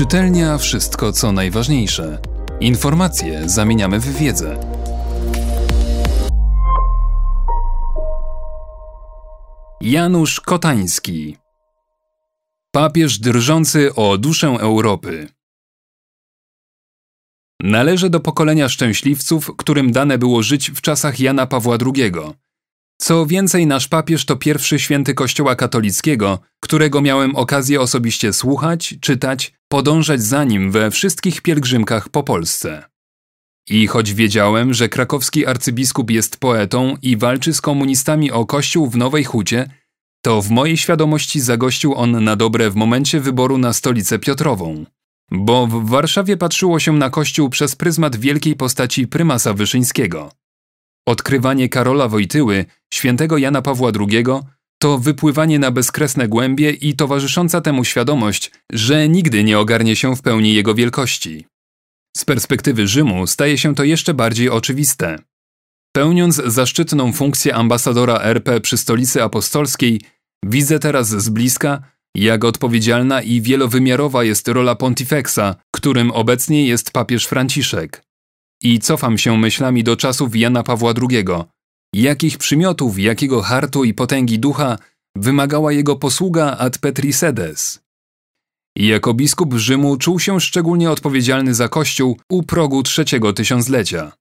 Czytelnia wszystko co najważniejsze. Informacje zamieniamy w wiedzę. Janusz Kotański Papież drżący o duszę Europy Należy do pokolenia szczęśliwców, którym dane było żyć w czasach Jana Pawła II. Co więcej, nasz papież to pierwszy święty Kościoła katolickiego, którego miałem okazję osobiście słuchać, czytać, podążać za nim we wszystkich pielgrzymkach po Polsce. I choć wiedziałem, że krakowski arcybiskup jest poetą i walczy z komunistami o kościół w Nowej Hucie, to w mojej świadomości zagościł on na dobre w momencie wyboru na stolicę Piotrową. Bo w Warszawie patrzyło się na kościół przez pryzmat wielkiej postaci prymasa Wyszyńskiego. Odkrywanie Karola Wojtyły, świętego Jana Pawła II, to wypływanie na bezkresne głębie i towarzysząca temu świadomość, że nigdy nie ogarnie się w pełni jego wielkości. Z perspektywy Rzymu staje się to jeszcze bardziej oczywiste. Pełniąc zaszczytną funkcję ambasadora RP przy stolicy apostolskiej, widzę teraz z bliska, jak odpowiedzialna i wielowymiarowa jest rola pontifexa, którym obecnie jest papież Franciszek. I cofam się myślami do czasów Jana Pawła II. Jakich przymiotów, jakiego hartu i potęgi ducha wymagała jego posługa ad Petri sedes. Jako biskup Rzymu czuł się szczególnie odpowiedzialny za Kościół u progu trzeciego tysiąclecia.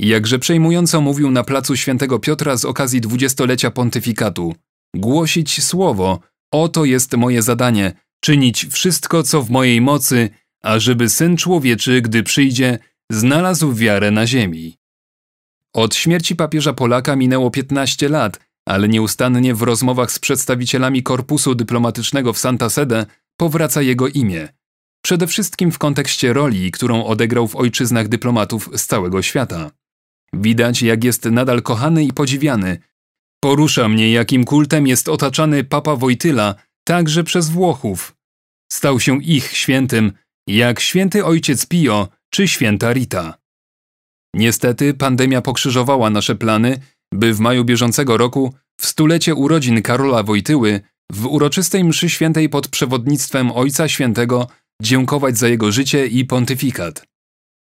Jakże przejmująco mówił na placu Świętego Piotra z okazji dwudziestolecia pontyfikatu: Głosić słowo, oto jest moje zadanie, czynić wszystko, co w mojej mocy, ażeby syn człowieczy, gdy przyjdzie, znalazł wiarę na ziemi. Od śmierci papieża Polaka minęło 15 lat, ale nieustannie w rozmowach z przedstawicielami korpusu dyplomatycznego w Santa Sede powraca jego imię. Przede wszystkim w kontekście roli, którą odegrał w ojczyznach dyplomatów z całego świata. Widać, jak jest nadal kochany i podziwiany. Porusza mnie, jakim kultem jest otaczany papa Wojtyla, także przez Włochów. Stał się ich świętym, jak święty ojciec Pio czy święta Rita. Niestety pandemia pokrzyżowała nasze plany, by w maju bieżącego roku, w stulecie urodzin Karola Wojtyły, w uroczystej mszy świętej pod przewodnictwem Ojca Świętego dziękować za jego życie i pontyfikat.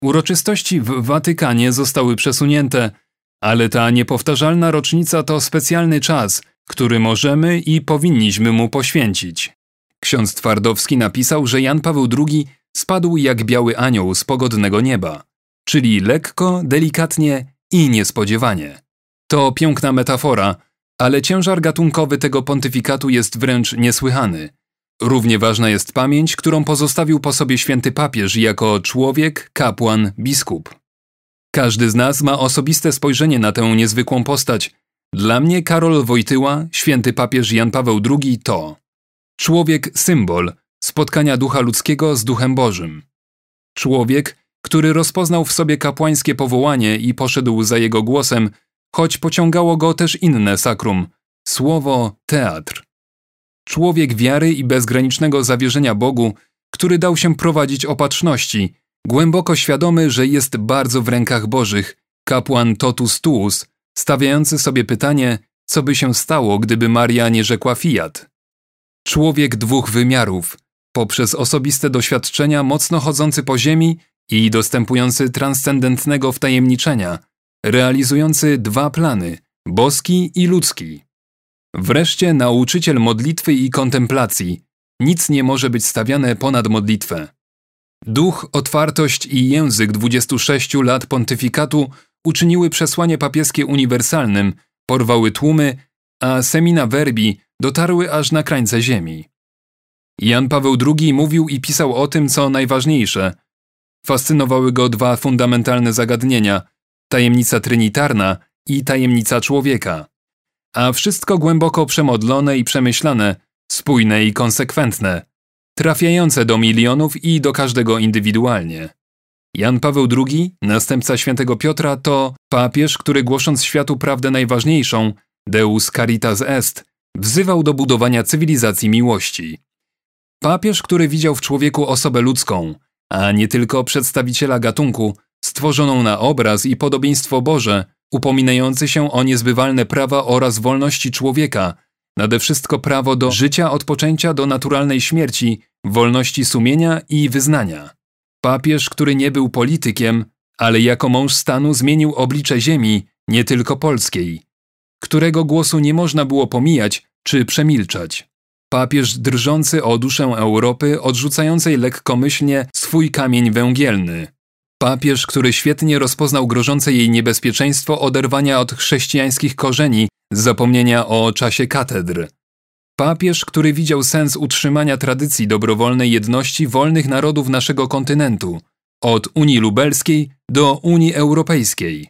Uroczystości w Watykanie zostały przesunięte, ale ta niepowtarzalna rocznica to specjalny czas, który możemy i powinniśmy mu poświęcić. Ksiądz Twardowski napisał, że Jan Paweł II spadł jak biały anioł z pogodnego nieba, czyli lekko, delikatnie i niespodziewanie. To piękna metafora, ale ciężar gatunkowy tego pontyfikatu jest wręcz niesłychany. Równie ważna jest pamięć, którą pozostawił po sobie święty papież jako człowiek, kapłan, biskup. Każdy z nas ma osobiste spojrzenie na tę niezwykłą postać. Dla mnie Karol Wojtyła, święty papież Jan Paweł II to człowiek symbol spotkania ducha ludzkiego z duchem Bożym. Człowiek, który rozpoznał w sobie kapłańskie powołanie i poszedł za jego głosem, choć pociągało go też inne sakrum słowo teatr. Człowiek wiary i bezgranicznego zawierzenia Bogu, który dał się prowadzić opatrzności, głęboko świadomy, że jest bardzo w rękach Bożych, kapłan totus tuus, stawiający sobie pytanie, co by się stało, gdyby Maria nie rzekła fiat. Człowiek dwóch wymiarów, poprzez osobiste doświadczenia mocno chodzący po ziemi i dostępujący transcendentnego wtajemniczenia, realizujący dwa plany boski i ludzki. Wreszcie nauczyciel modlitwy i kontemplacji. Nic nie może być stawiane ponad modlitwę. Duch, otwartość i język 26 lat pontyfikatu uczyniły przesłanie papieskie uniwersalnym, porwały tłumy, a semina verbi dotarły aż na krańce ziemi. Jan Paweł II mówił i pisał o tym, co najważniejsze. Fascynowały go dwa fundamentalne zagadnienia tajemnica trinitarna i tajemnica człowieka. A wszystko głęboko przemodlone i przemyślane, spójne i konsekwentne, trafiające do milionów i do każdego indywidualnie. Jan Paweł II, następca świętego Piotra, to papież, który głosząc światu prawdę najważniejszą, Deus Caritas Est, wzywał do budowania cywilizacji miłości. Papież, który widział w człowieku osobę ludzką, a nie tylko przedstawiciela gatunku, stworzoną na obraz i podobieństwo Boże, upominający się o niezbywalne prawa oraz wolności człowieka, nade wszystko prawo do życia od poczęcia do naturalnej śmierci, wolności sumienia i wyznania. Papież, który nie był politykiem, ale jako mąż stanu zmienił oblicze ziemi, nie tylko polskiej, którego głosu nie można było pomijać czy przemilczać. Papież drżący o duszę Europy, odrzucającej lekkomyślnie swój kamień węgielny. Papież, który świetnie rozpoznał grożące jej niebezpieczeństwo oderwania od chrześcijańskich korzeni, zapomnienia o czasie katedr. Papież, który widział sens utrzymania tradycji dobrowolnej jedności wolnych narodów naszego kontynentu, od Unii Lubelskiej do Unii Europejskiej.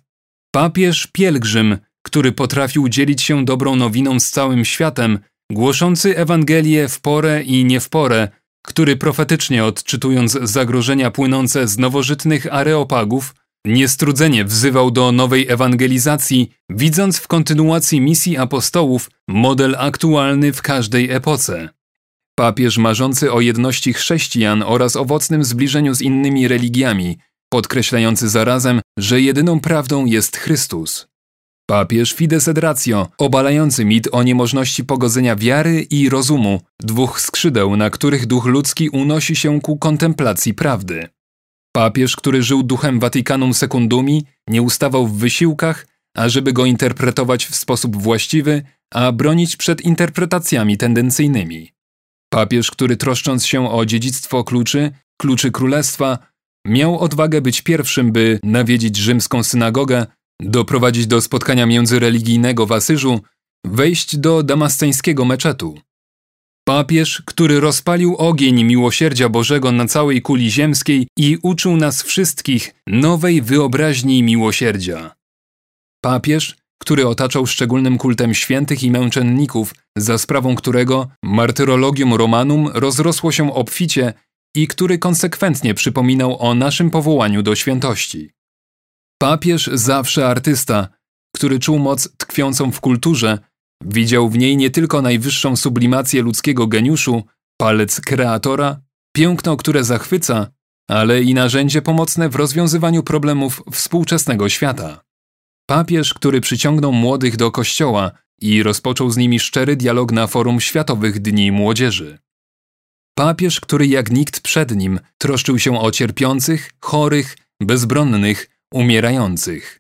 Papież pielgrzym, który potrafił dzielić się dobrą nowiną z całym światem, głoszący Ewangelię w porę i nie w porę, który profetycznie odczytując zagrożenia płynące z nowożytnych areopagów, niestrudzenie wzywał do nowej ewangelizacji, widząc w kontynuacji misji apostołów model aktualny w każdej epoce. Papież marzący o jedności chrześcijan oraz owocnym zbliżeniu z innymi religiami, podkreślający zarazem, że jedyną prawdą jest Chrystus. Papież Fides et Ratio, obalający mit o niemożności pogodzenia wiary i rozumu, dwóch skrzydeł, na których duch ludzki unosi się ku kontemplacji prawdy. Papież, który żył duchem Vaticanum Secundumi, nie ustawał w wysiłkach, ażeby go interpretować w sposób właściwy, a bronić przed interpretacjami tendencyjnymi. Papież, który troszcząc się o dziedzictwo kluczy, kluczy królestwa, miał odwagę być pierwszym, by nawiedzić rzymską synagogę, doprowadzić do spotkania międzyreligijnego w Asyżu, wejść do damasceńskiego meczetu. Papież, który rozpalił ogień miłosierdzia Bożego na całej kuli ziemskiej i uczył nas wszystkich nowej wyobraźni miłosierdzia. Papież, który otaczał szczególnym kultem świętych i męczenników, za sprawą którego martyrologium Romanum rozrosło się obficie i który konsekwentnie przypominał o naszym powołaniu do świętości. Papież zawsze artysta, który czuł moc tkwiącą w kulturze, widział w niej nie tylko najwyższą sublimację ludzkiego geniuszu, palec kreatora, piękno, które zachwyca, ale i narzędzie pomocne w rozwiązywaniu problemów współczesnego świata. Papież, który przyciągnął młodych do kościoła i rozpoczął z nimi szczery dialog na forum Światowych Dni Młodzieży. Papież, który jak nikt przed nim troszczył się o cierpiących, chorych, bezbronnych, umierających.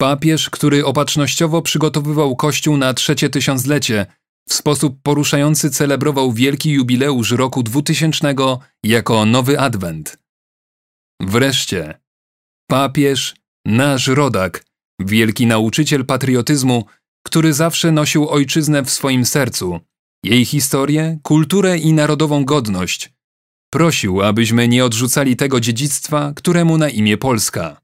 Papież, który opatrznościowo przygotowywał Kościół na trzecie tysiąclecie, w sposób poruszający celebrował wielki jubileusz roku 2000 jako nowy adwent. Wreszcie, papież, nasz rodak, wielki nauczyciel patriotyzmu, który zawsze nosił ojczyznę w swoim sercu, jej historię, kulturę i narodową godność. Prosił, abyśmy nie odrzucali tego dziedzictwa, któremu na imię Polska.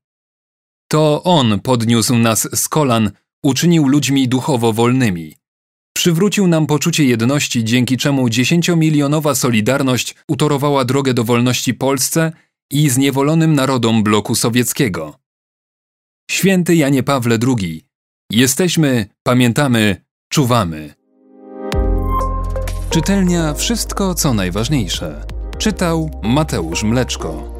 To on podniósł nas z kolan, uczynił ludźmi duchowo wolnymi. Przywrócił nam poczucie jedności, dzięki czemu dziesięciomilionowa Solidarność utorowała drogę do wolności Polsce i zniewolonym narodom bloku sowieckiego. Święty Janie Pawle II. Jesteśmy, pamiętamy, czuwamy. Czytelnia Wszystko co najważniejsze. Czytał Mateusz Mleczko.